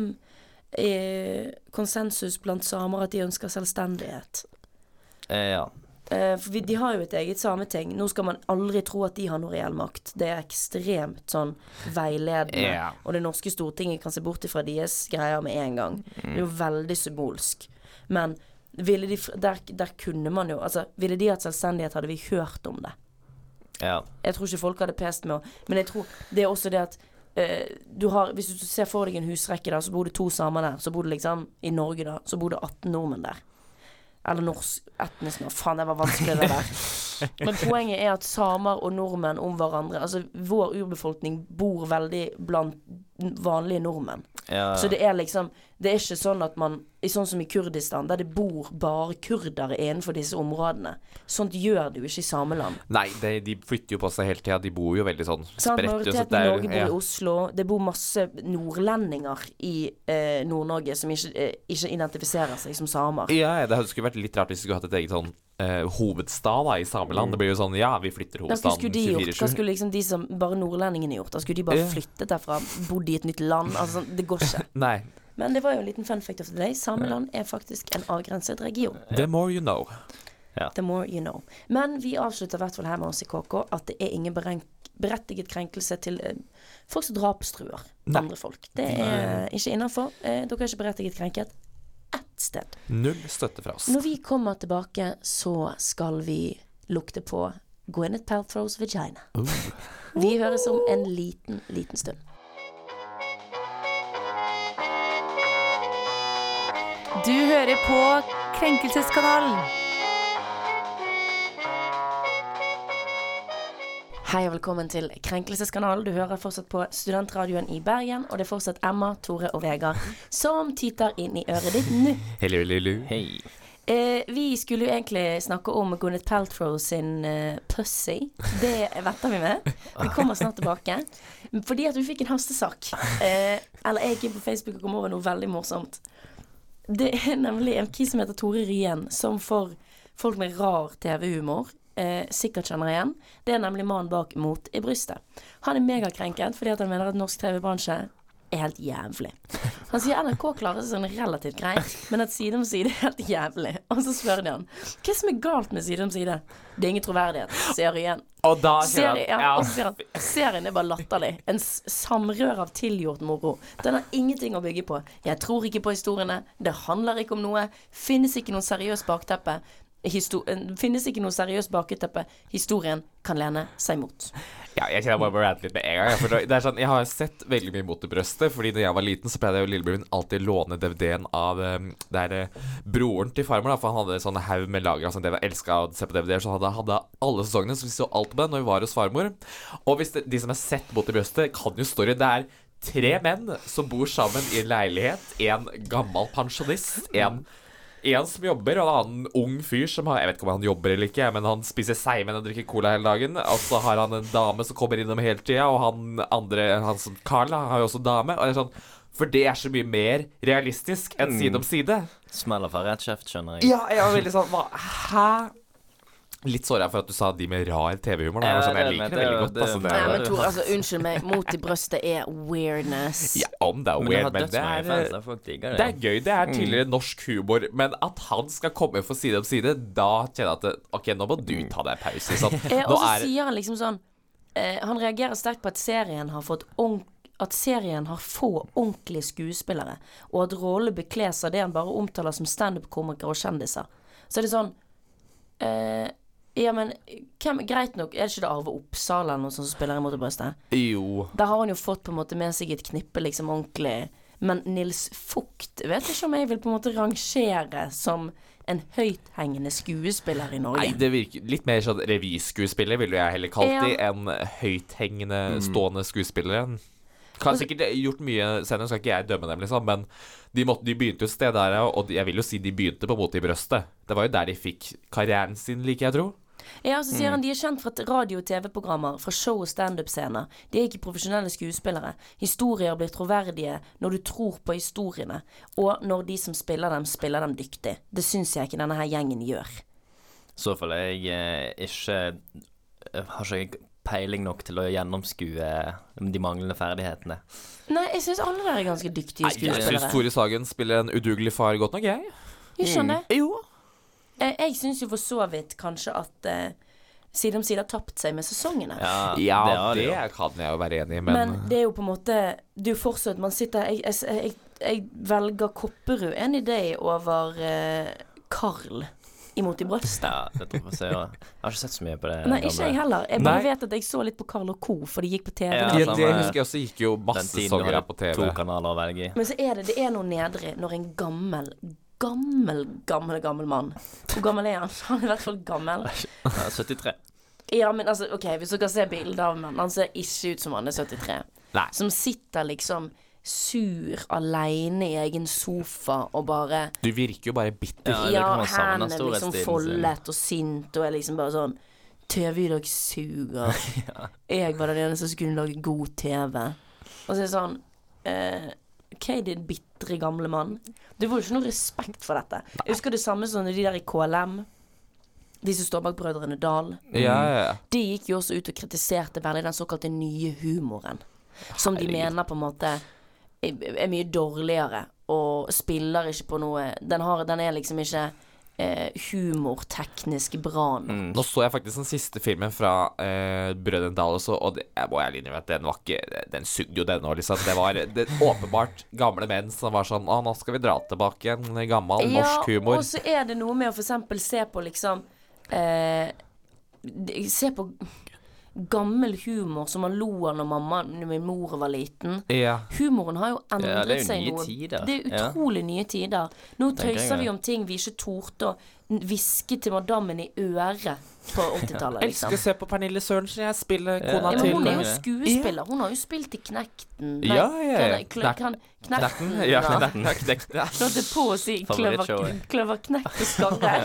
eh, konsensus blant samer at de ønsker selvstendighet. Eh, ja. Eh, for vi, de har jo et eget sameting. Nå skal man aldri tro at de har noe reell makt. Det er ekstremt sånn veiledende. Yeah. Og det norske stortinget kan se bort ifra deres greier med en gang. Det er jo veldig symbolsk. Men de, der, der kunne man jo Altså, ville de hatt selvstendighet, hadde vi hørt om det. ja. Jeg tror ikke folk hadde pest med å Men jeg tror det er også det at uh, du har, Hvis du ser for deg en husrekke da, så bor det to samer der. Så bor det liksom I Norge, da, så bor det 18 nordmenn der. Eller norsk etnisk nå. Faen, det var vanskelig det der. Men poenget er at samer og nordmenn om hverandre Altså, vår urbefolkning bor veldig blant vanlige nordmenn. Ja. Så det er liksom Det er ikke sånn at man Sånn som i Kurdistan, der det bor bare kurdere innenfor disse områdene. Sånt gjør du ikke i sameland. Nei, det, de flytter jo på seg hele tida. De bor jo veldig sånn spredt. jo, Majoriteten i Norge bor ja. i Oslo. Det bor masse nordlendinger i eh, Nord-Norge som ikke, eh, ikke identifiserer seg som samer. Ja, ja, det skulle vært litt rart hvis vi skulle hatt et eget sånn eh, hovedstad da i Sameland. Det blir jo sånn ja, vi flytter hovedstaden skulle de gjort, hva skulle liksom de som bare nordlendingene gjort? Da skulle de bare flyttet derfra, bodd i et nytt land. Altså, det går ikke. Nei. Men det var jo en liten fun fact of the day. Sameland er faktisk en avgrenset region. The more you know. The more you know. Men vi avslutter i hvert fall her med oss i KK at det er ingen berettiget krenkelse til eh, folk som drapstruer andre folk. Det er ikke innafor. Eh, dere er ikke berettiget krenket ett sted. Null støtte fra oss. Når vi kommer tilbake, så skal vi lukte på Gwyneth Paltrows vagina. Vi høres om en liten, liten stund. Du hører på Krenkelseskanalen. Hei og velkommen til Krenkelseskanalen. Du hører fortsatt på Studentradioen i Bergen, og det er fortsatt Emma, Tore og Vegard som tyter inn i øret ditt nå. Hello, hello. Hei. Eh, vi skulle jo egentlig snakke om Gwyneth Paltrow sin eh, pussy. Det venter vi med. Vi kommer snart tilbake. Fordi at vi fikk en hastesak. Eh, eller jeg gikk inn på Facebook og kom over noe veldig morsomt. Det er nemlig en kis som heter Tore Ryen, som for folk med rar TV-humor eh, sikkert kjenner igjen. Det er nemlig mannen bak Mot i brystet. Han er megakrenket fordi han mener at norsk TV-bransje er helt jævlig. Han sier NRK klarer seg sånn relativt greit, men at Side om side er helt jævlig. Og så spør de han hva som er galt med Side om side. Det er ingen troverdighet, sier Ryen. Og da Serien, ja, og så sier han serien er bare latterlig. En samrør av tilgjort moro. Den har ingenting å bygge på. Jeg tror ikke på historiene. Det handler ikke om noe. Finnes ikke noe seriøst bakteppe. Eh, finnes ikke noe seriøst bakteppe. Historien kan lene seg mot. Ja, jeg kjenner jeg bare må rante litt med en gang. For det er sånn, jeg har sett veldig mye Mot i brøstet. Fordi da jeg var liten, så pleide jeg og lillebroren alltid låne DVD-en av um, Det er eh, broren til farmor. da For han hadde sånn haug med lager av sånn. Elska å se på DVD-er. Så hadde hadde alle sesongene. Så vi så alt på det når vi var hos farmor. Og hvis det, de som har sett Mot i brøstet, kan jo story. Det er tre menn som bor sammen i en leilighet. En gammel pensjonist. En, en som jobber, og en annen ung fyr som har Jeg vet ikke om han jobber eller ikke, men han spiser seigmenn og drikker cola hele dagen. Og så har han en dame som kommer innom hele tida, og han andre, han som Carl, har jo også dame. Og det er sånn For det er så mye mer realistisk enn side om side. Smeller fra rett kjeft, skjønner jeg. Ja, jeg var veldig sånn Hæ? Litt såra for at du sa de med rar TV-humor. Jeg, Ja, sånn, jeg liker det det- veldig godt. Altså, det, Nei, Ja, men det- Tor, altså, unnskyld meg. Mot i brøstet er weirdness. ja, om det er Men weird, men det er da. Folk Det er det. gøy. Det er tidligere norsk humor. Men at han skal komme for side om side, da kjenner jeg at det, OK, nå må du ta deg en pause. Sånn. Eh, og så er sier han liksom sånn eh, Han reagerer sterkt på at serien har fått ordent- at serien har få ordentlige skuespillere, og at rollene bekles av det han bare omtaler som standup-komikere og kjendiser. Så er det sånn eh, Ja, men hvem, greit nok, er det ikke det Arve Oppsal eller noe sånt som spiller i brøstet? Jo. Da har han jo fått på en måte med seg et knippe liksom ordentlig Men Nils Fugt vet ikke om jeg vil på en måte rangere som en høythengende skuespiller i Norge. Nei, det virker litt mer sånn revyskuespiller, ville jeg heller kalt de, Ja. enn høythengende, stående skuespillere. Kan sikkert gjort mye senere, skal ikke jeg dømme dem, liksom, men de, måtte, de begynte jo et sted der, og jeg vil jo si de begynte på en måte i brøstet. Det var jo der de fikk karrieren sin, liker jeg tro. Ja, så sier han de er kjent fra radio- og TV-programmer, fra show- og standup-scener. De er ikke profesjonelle skuespillere. Historier blir troverdige når du tror på historiene, og når de som spiller dem, spiller dem dyktig. Det syns jeg ikke denne her gjengen gjør. I så fall er jeg eh, ikke jeg Har ikke peiling nok til å gjennomskue de manglende ferdighetene. Nei, jeg syns alle der er ganske dyktige Nei, jeg syns skuespillere. Tore Sagen spiller en udugelig far godt nok, jeg. Jeg skjønner. Jo. Jeg, jeg syns jo for så vidt kanskje at eh, Side om side har tapt seg med sesongene. Ja, Ja, det, det, kan jeg jo være enig i, men, Men det er jo på en måte Det er jo fortsatt Man sitter Jeg, jeg, jeg, jeg velger Kopperud en idé over eh, Karl imot i brøstet. Ja, det tror jeg jeg har ikke sett så mye på det Nei, ikke jeg heller. Jeg bare Nei. vet at jeg så litt på Carl og Co., for de gikk på TV. Ja, ja det de, husker jeg også gikk jo Den masse du her på TV. to kanaler å velge i. Men så er det det er noe nedrig når en gammel, gammel, gammel, gammel mann Hvor gammel er han? Han er i hvert fall gammel. Ja, 73. Ja, men altså, OK, hvis dere ser bilde av mannen, han ser ikke ut som han er 73. Nei. Som sitter liksom sur aleine i egen sofa og bare Du virker jo bare bitter. Ja, Ja, kan man liksom foldet og sint og er liksom bare sånn TV i dag suger. Jeg var den eneste som kunne lage god TV. Og så er det sånn eh, OK, din bitre gamle mann. Du får jo ikke noe respekt for dette. Jeg husker det samme som de der i KLM. De som står bak Brødrene Dal. Ja, ja, ja. De gikk jo også ut og kritiserte veldig den såkalte nye humoren. Som de mener på en måte er mye dårligere, og spiller ikke på noe Den, har, den er liksom ikke eh, humorteknisk bra nok. Mm. Nå så jeg faktisk den siste filmen fra eh, Brødrene Dal også, og det, jeg må ærlig innrømme at den var ikke Den sugde jo, den òg, liksom. Det var det, åpenbart gamle menn som var sånn Å, nå skal vi dra tilbake en gammel norsk humor. Ja, og så er det noe med å eksempel se på liksom eh, Se på gammel humor som man lo av når mamma Når min mor var liten. Ja. Humoren har jo endret Ja, det er jo seg nye noe. tider. Det er Ja. utrolig nye tider. Nå tøyser vi om ting vi ikke torde å hviske til madammen i øret på 80-tallet, Jeg liksom. elsker å se på Pernille Sørensen. Jeg spiller kona Ja, men til hun er jo Ja. skuespiller. Hun har jo spilt i Knekten. Nei, Ja, ja, ja. Knekten. Ja, knekten. Knerten. Ja, Knekt. Ja. Slått på å si kløver, Favorittshowet. og skarre.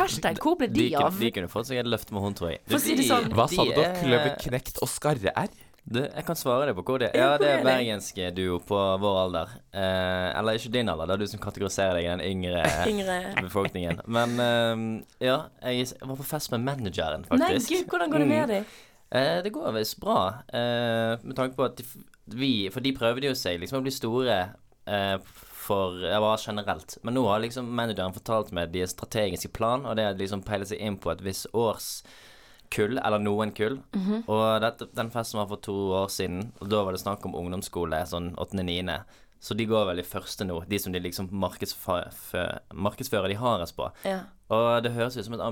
Hashtag hvor ble de De, kunne- av? de kunne fått seg et løft med hun, tror jeg. For å si det sånn- Hva sa du? da? Kløverknekt Kløver, knekt og skarre er? Du, jeg kan svare deg på hvor det er. Ja, det er er bergenske duo på vår alder. Eh, eller ikke din alder, det er du som kategoriserer deg i den yngre Yngre befolkningen. Men eh, ja, jeg var på fest med manageren, faktisk. Nei, gud, hvordan går det med deg? Eh, det går visst bra, eh, med tanke på at de, vi For de prøvde jo seg liksom å bli store eh, for ja, bare generelt. Men nå har liksom manageren fortalt meg deres strategiske plan, og det er liksom peile seg inn på et visst årskull, eller noen kull. Og dette, den festen var for to år siden, og da var det snakk om ungdomsskole, sånn åttende-niende. Så de går vel i første nå, de som de liksom markedsfører, de hardest på. Ja. Og det høres ut som et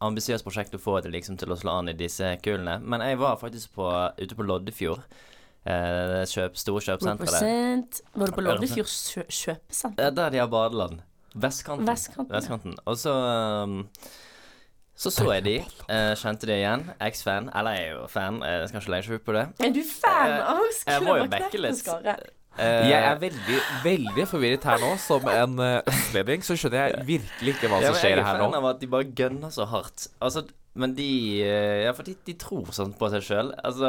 ambisiøst prosjekt å få det liksom til å slå an i disse kullene. Men jeg var faktisk på, ute på Loddefjord. Eh, kjøp, store kjøpesenteret. Var du på Loddefjord kjø- kjøpesenter? Eh, Der de har badeland. Vestkanten. Vestkanten, ja. Og så um, Så så jeg de, eh, kjente de igjen. X-fan. Eller jeg er jo fan, eh, jeg skal ikke legge skjul på det. Er du fan av av jeg må jo backe litt. Eh, Jeg er veldig, veldig forvirret her nå. Som en uh, østlending så skjønner jeg virkelig ikke hva som skjer her nå. Jeg er fan nå. av at de bare gønner så hardt. Altså, men de eh, Ja, for de, de tror sånn på seg sjøl. Altså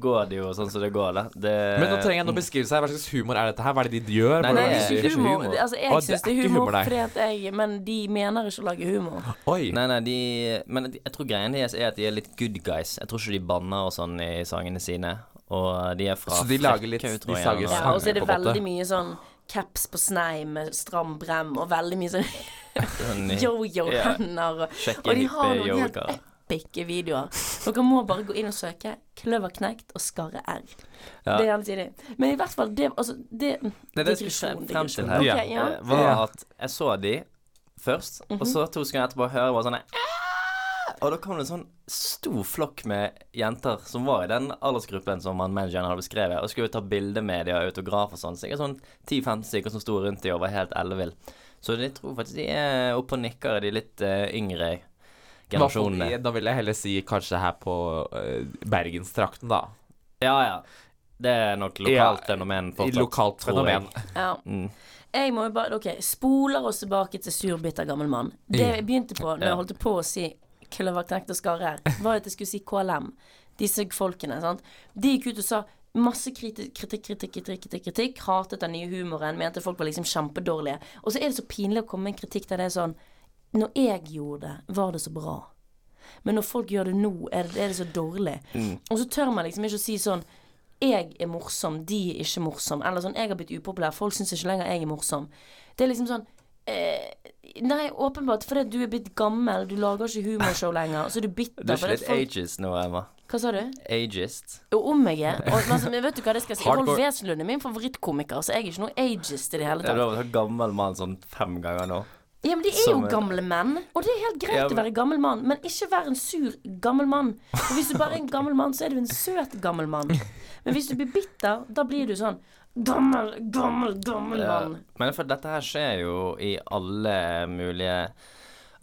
går det jo sånn som det går, da. Det, Men nå trenger jeg noen beskrivelse her. Hva slags humor er dette her? Hva er det de gjør? Nei, Nei, det det er ikke humor. humor. Altså, jeg det syns det er humor, humor, fordi at jeg Men de mener ikke å lage humor. Oi. Nei, nei, de Men jeg tror greien deres er at de er litt good guys. Jeg tror ikke de banner og sånn i sangene sine. Og de er fra Så de lager litt- de sager sanger, Ja, og så er det måte. veldig mye sånn caps på snei med stram brem, og veldig mye sånn yo-yo-hender. og- Og de har noen helt yoga. videoer. Dere må bare gå inn og søke 'Kløverknekt' og 'Skarre R'. Ja. Det er helt tidlig. Men i hvert fall, det Altså, det er det jeg skulle frem til her, Okay, Ja. ja. eh, var at jeg så de først, Mhm. og så to sekunder etterpå hører jeg bare sånn Og da kom det en sånn stor flokk med jenter som var i den aldersgruppen som han manageren hadde beskrevet, og skulle ta bilde med dem og autograf og sånn. Sikkert sånn 10-15 stykker som sto rundt dem og var helt ellevill. Så jeg tror faktisk de er oppe og nikker, de litt uh, yngre generasjonene. Da vil jeg heller si kanskje her på uh, Bergenstrakten, da. Ja, ja. Det er nok lokalt Ja, fenomen I fortsatt. lokalt fenomen. ja. Mm. Jeg må jo bare Ok, spoler oss tilbake til sur, bitter gammel mann. Det jeg begynte på når jeg holdt på å si Kløverknekt og Skarre, var at jeg skulle si KLM. Disse folkene, sant. De gikk ut og sa masse kriti- kritikk, kritikk, kritikk, kritikk, kritikk. Hatet den nye humoren. Mente folk var liksom kjempedårlige. Og så er det så pinlig å komme med en kritikk der det er sånn Når jeg gjorde det, var det så bra. Men når folk gjør det nå, er det, er det så dårlig. Og så tør man liksom ikke å si sånn jeg er morsom, de er ikke morsom. Eller sånn, jeg har blitt upopulær, folk syns ikke lenger jeg er morsom. Det er liksom sånn eh, Nei, åpenbart, fordi du er blitt gammel, du lager ikke humorshow lenger, så du bitter. Du er ikke litt folk- ageist nå, Emma? Hva sa du? Ageist? Jo, om jeg er. Og, altså, men vet du hva det skal si? Rolf Wesenlund er min favorittkomiker, så jeg er ikke noe ageist i det hele tatt. Du har vært gammel mann sånn fem ganger nå. Ja, men de er jo gamle menn, og det er helt greit Ja, å være gammel mann, men ikke være en sur gammel mann. For hvis du bare er en gammel mann, så er du en søt gammel mann. Men hvis du blir bitter, da blir du sånn gammel, gammel, gammel mann. Men for dette her skjer jo i alle mulige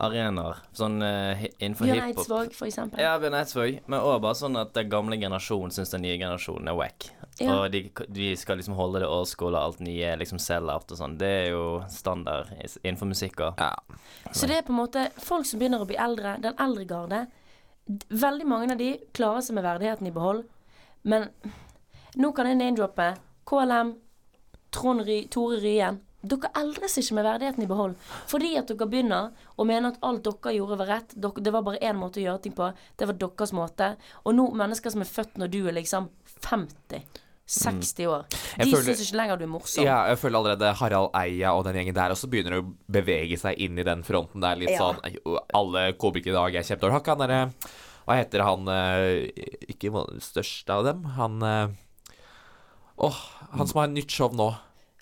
arenaer. Sånn uh, innenfor Bjørn hiphop. Eidsvåg, for eksempel. Ja, Bjørn Eidsvåg. Men òg bare sånn at den gamle generasjonen syns den nye generasjonen er wack. Ja. Og de, de skal liksom holde det old school, og alt nye liksom sell-out og sånn. Det er jo standard innenfor musikk òg. Ja. Så det er på en måte folk som begynner å bli eldre, den eldre garde. Veldig mange av de klarer seg med verdigheten i behold, men nå kan jeg name-droppe KLM, Trond Ry, Tore Ryen. Dere eldres ikke med verdigheten i behold. Fordi at dere begynner å mene at alt dere gjorde, var rett. Dere, det var bare én måte å gjøre ting på. Det var deres måte. Og nå, mennesker som er født når du er liksom 50, 60 år, de Mm. Føler- syns ikke lenger du er morsom. Ja, jeg føler allerede Harald Eia og den gjengen der også begynner å bevege seg inn i den fronten der. Litt Ja. sånn Alle komikere i dag er kjempedårlige. Hva heter han eh, Ikke den største av dem. Han eh, Åh, han som har en nytt show nå.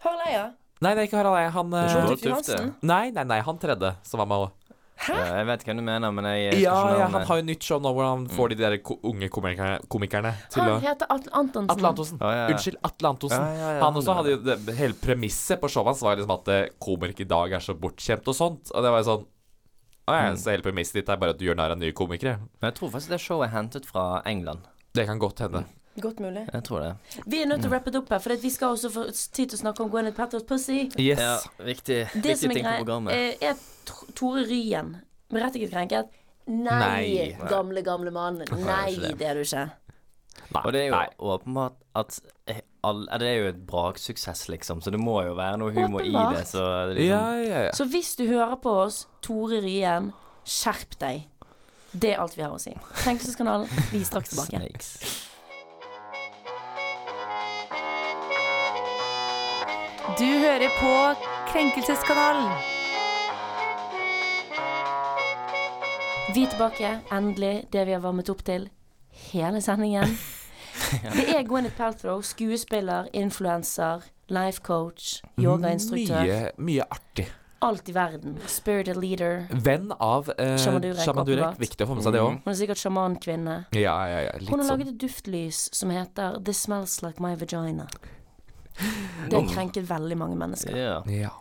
Harald Eia. Nei, det er ikke Harald Eia. Han eh, Tufte. Johansen. Nei, nei, nei, han tredje som var med òg. Ja, jeg vet hva du mener, men jeg jeg Ja, ja, han har jo nytt show nå hvor han får de der ko unge komikerne, komikerne til Han å heter Atle Antonsen. Atle Antonsen. Å, ja. Unnskyld, Atle Antonsen. Ja, ja, ja, han han, også ja. hadde jo det, Hele premisset på showet hans var liksom at eh, komikere i dag er så bortskjemt og sånt. Og det var jo sånn Å ja, så hele premisset ditt er bare at du gjør narr av nye komikere. Men jeg tror faktisk det showet er hentet fra England. Det kan godt hende. Godt mulig. Jeg tror det. Vi er nødt til å rappe det opp her, for vi skal også få tid til å snakke om Gwyneth Paltrow's pussy. Yes. Ja, viktig, Det viktig som ting på programmet. eh, er Tore Ryen berettiget krenket. Nei, Nei. gamle, gamle mann. Nei, det. det er du ikke. Nei, Og det er jo nei. åpenbart at eh, all, Det er jo et braksuksess, liksom, så det må jo være noe humor i det. Så det liksom, Ja, ja, ja. Så hvis du hører på oss, Tore Ryen, skjerp deg. Det er alt vi har å si. Krenkelseskanalen, vi er straks tilbake. Snakes. Du hører på Krenkelseskanalen. Vi er tilbake, endelig, det vi har varmet opp til hele sendingen. Det er Gwyneth Paltrow, skuespiller, influenser, life coach, yogainstruktør. Mye, mye artig. Alt i verden. Spirited leader. Venn av eh, Shaman Durek, Shaman Viktig å få med seg det òg. Hun er sikkert sjamankvinne. Ja, ja, ja. Hun har sånn. laget et duftlys som heter This Smells Like My Vagina. Det har krenket veldig mange mennesker. Ja. Ja.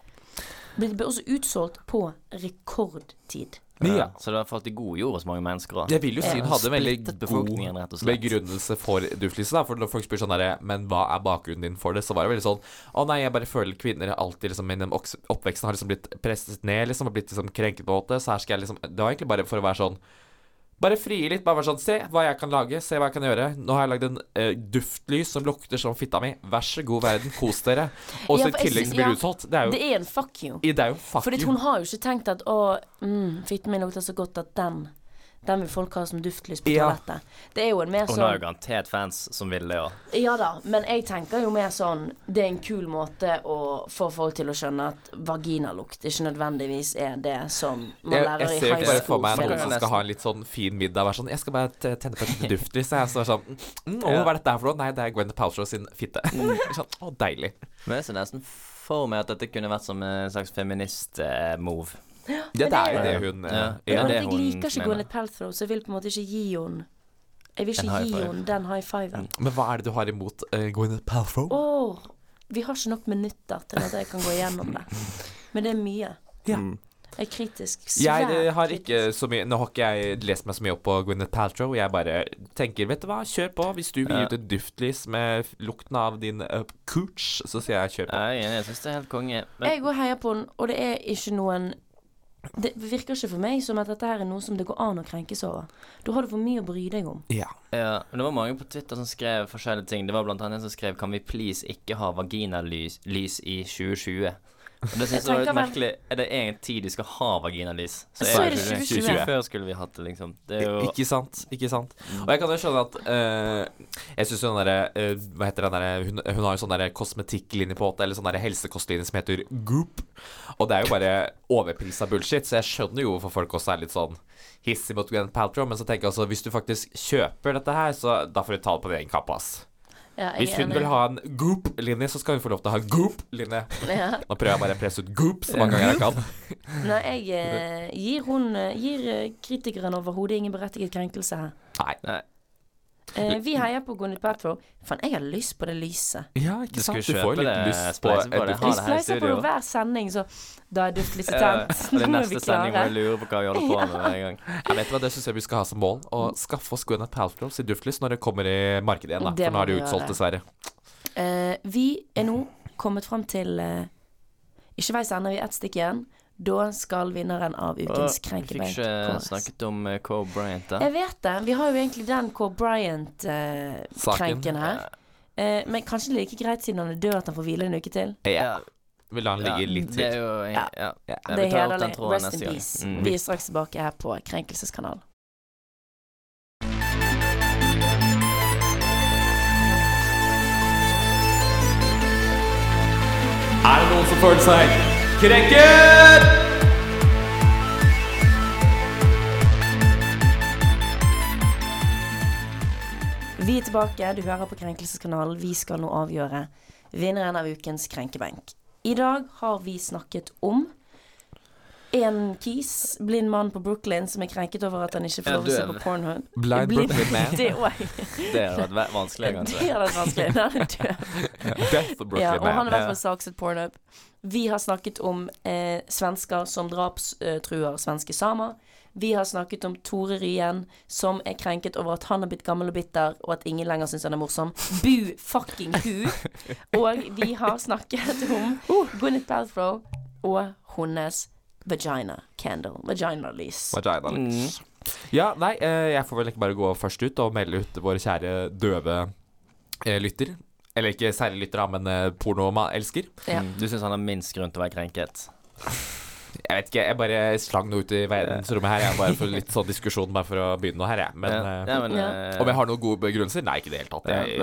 Det ble også utsolgt på rekordtid. Ja. Så det har fått i gode jord hos mange mennesker òg. Jeg vil jo si hun hadde en veldig god begrunnelse for duftlyset. da For når folk spør sånn derre Men hva er bakgrunnen din for det? Så var det veldig sånn Å nei, jeg bare føler kvinner alltid liksom i oppveksten har liksom blitt presset ned, liksom, og blitt liksom krenket på en måte. Så her skal jeg liksom Det var egentlig bare for å være sånn bare frie litt. Bare sånn Se hva jeg kan lage. Se hva jeg kan gjøre. Nå har jeg lagd en uh, duftlys som lukter som fitta mi. Vær så god, verden. Kos dere. Og så Ja, i tillegg blir ja. det utsolgt. Det er jo Det er en fuck you. det er jo fuck Fordi you. hun har jo ikke tenkt at å, mm, fitten min lukter så godt at den Den vil folk ha som duftlys på Ja. toalettet. Det er jo en mer sånn Hun har jo sånn garantert fans som vil det òg. Ja da, men jeg tenker jo mer sånn Det er en kul måte å få folk til å skjønne at vaginalukt ikke nødvendigvis er det som man Jeg, lærer jeg i ser jo Jeg ikke bare for meg noen som skal ha en litt sånn fin middag. Være sånn Jeg skal bare te- tenne på et duftlys. Jeg så er sånn mm, Å, hva er dette her for noe? Nei, det er Gwen Paltrow sin fitte. Sånn, å, deilig. Men jeg ser nesten for meg at dette kunne vært som en slags feminist-move. Det, er jo det hun Ja. eh, er men det jeg hun liker ikke. Gwyneth Paltrow, så jeg vil på en måte ikke gi henne Jeg vil ikke gi five. henne den high fiven. Men hva er det du har imot uh, Gwyneth Paltrow? Oh, vi har ikke nok minutter til at jeg kan gå igjennom det. Men det er mye. Ja. Mm. Jeg er kritisk. Jeg Svært jeg har ikke kritisk. så mye Nå har ikke jeg lest meg så mye opp på Gwyneth Paltrow. Jeg bare tenker, vet du hva, kjør på. Hvis du vil Ja. gi ut et duftlys med lukten av din uh, cooch, så sier jeg kjør på. Jeg jeg syns det er helt konge. Men Jeg òg heier på den, og det er ikke noen Det virker ikke for meg som at dette her er noe som det går an å krenkes over. Da har du for mye å bry deg om. Ja. Ja, det var mange på Twitter som skrev forskjellige ting. Det var blant annet en som skrev 'Kan vi please ikke ha vaginalys lys i 2020'? Det synes jeg var litt merkelig. Er det en tid de skal ha vaginalys? Så er det 2020. Før skulle vi hatt det, liksom. Det er jo Ikke sant. Ikke sant. Og jeg kan jo skjønne at uh, Jeg syns den derre uh, Hva heter den derre hun, hun har jo sånn derre kosmetikklinje på åtte, eller sånn derre helsekostlinje som heter Goop. Og det er jo bare overprisa bullshit, så jeg skjønner jo hvorfor folk også er litt sånn hissig mot Grand Paltrow, men så tenker jeg altså hvis du faktisk kjøper dette her, så da får du ta det på din egen kappe, ass. Ja, Hvis hun enig. vil ha en Goop-linje, så skal hun få lov til å ha en Goop-linje. ja. Nå prøver jeg bare å presse ut Goop så mange ganger jeg kan. Nei, jeg eh, gir hun eh, Gir eh, kritikeren overhodet ingen berettiget krenkelse her. Nei. Nei. Eh, vi heier på Gwyneth Patrol. Faen, jeg har lyst på det lyset. Ja, ikke sant? Du får litt lyst på på et det. Vi Ha det her spleiser på det hver sending, så da er duftlyset tent. Nå er neste vi sending må jeg lure på hva vi holder på med hver gang. Jeg vet hva, Det syns jeg vi skal ha som mål. Å skaffe oss Gwyneth Paltrow sitt duftlys når det kommer i markedet igjen. da For nå er det utsolgt, dessverre. Eh, vi er nå kommet fram til eh, Ikke veis ende, vi er ett stikk igjen. Da skal vinneren av ukens Og Vi fikk ikke snakket om uh, Kobe Bryant, da. Jeg vet det. Vi har jo egentlig den Kobe Bryant-krenken uh, her. Uh, men kanskje det like greit siden han er død at han får hvile en uke til. Ja. Vil han ligge ligge litt Det er til. jo Ja. ja. Ja. Ja, det er hederlig. Rest in peace. Mm. Vi er straks tilbake her på Krenkelseskanalen. Er det noen som føler seg krenket? Vi er tilbake, du hører på Krenkelseskanalen. Vi skal nå avgjøre vinneren av ukens krenkebenk. I dag har vi snakket om en kis, blind mann på Brooklyn, som er krenket over at han ikke får lov til å se på Pornhub. Blind Brooklyn Man. Det òg. Det hadde vært vanskelig, Det hadde vært vanskelig. Han er død. Death of Brooklyn Ja, og han Man. har vært på fall Pornhub. Vi har snakket om eh, svensker som drapstruer svenske samer. Vi har snakket om Tore Ryen, som er krenket over at han har blitt gammel og bitter, og at ingen lenger syns han er morsom. Bu fucking hu. Og vi har snakket om Gwyneth Palthrow og hennes vagina candle. Vagina lys. Vagina Mm. Ja, nei, eh, jeg får vel ikke bare gå først ut og melde ut våre kjære døve eh, lytter. Eller ikke særlig lytter, men eh, pornoelsker. Ja. Du syns han har minst grunn til å være krenket? Jeg vet ikke, jeg bare slang noe ut i verdensrommet her. Jeg bare for litt sånn diskusjon, bare for å begynne noe her, jeg. Men ja. Ja, men, Ja. om jeg har noen gode begrunnelser? Nei, ikke i det hele tatt. Jeg,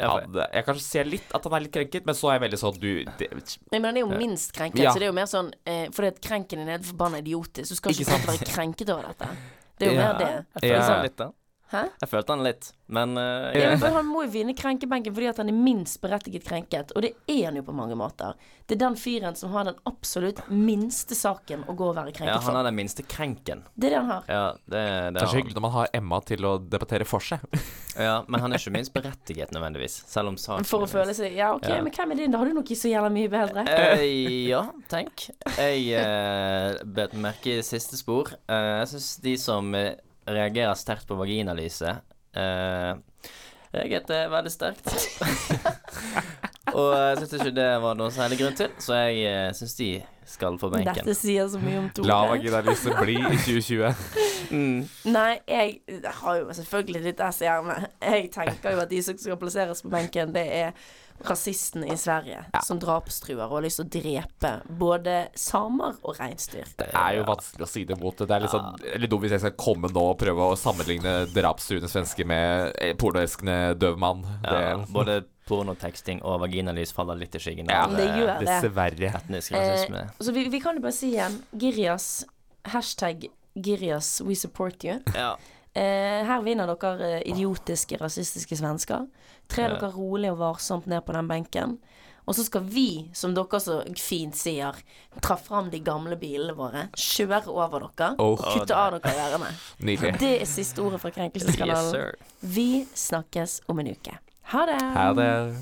Nei. jeg, hadde, jeg kanskje ser litt at han er litt krenket, men så er jeg veldig sånn du det, Nei, men han er jo minst krenket, Ja. så det er jo mer sånn eh, Fordi at krenken din er forbanna idiotisk. så skal ikke, Ikke sant? være krenket over dette. Det er jo Ja. mer det. Jeg føler Ja. sånn litt, da. Hæ? Jeg følte han litt, men uh, Ja, men han må jo vinne krenkebenken fordi at han er minst berettiget krenket, og det er han jo på mange måter. Det er den fyren som har den absolutt minste saken å gå og være krenket for. ja, han har den minste krenken. Det er det han har. Ja, det, det er så hyggelig når man har Emma til å debattere for seg. Ja, men han er ikke minst berettiget nødvendigvis, selv om saken For å føle seg Ja, OK, Ja. men hvem er din? Da har du nok ikke så jævla mye bedre. uh, ja, tenk. Jeg uh, bet merke i siste spor. Uh, jeg syns de som reagerer sterkt på vaginalyse, uh, reagerte veldig sterkt. Og jeg syns ikke det var noe særlig grunn til, så jeg uh, syns de skal få benken. Dette sier så mye om Tore. La vaginalyse bli i 2020. Mm. Nei, jeg, jeg har jo selvfølgelig litt ess i ermet. Jeg tenker jo at de som skal plasseres på benken, det er rasisten i Sverige som drapstruer og har lyst til å drepe både samer og reinsdyr. Det er jo vanskelig å si det mot det. Det er litt sånn litt dumt hvis jeg skal komme nå og prøve å sammenligne drapstruende svensker med eh, pornoelskende døv mann. Ja, både pornoteksting og vaginalys faller litt i skyggen Ja, det eh, gjør det. Dessverre. etnisk rasisme. Så vi, vi kan jo bare si igjen Girias. Hashtag Girias we support you. Ja. Eh, her vinner dere eh, idiotiske, rasistiske svensker. Tre Ja. dere rolig og varsomt ned på den benken. Og så skal vi, som dere så fint sier, ta fram de gamle bilene våre, kjøre over dere, Oh. kutte av dere gjerdene. Det er siste ordet fra Krenkelseskanalen. Yes, Vi snakkes om en uke. Ha det. Ha det.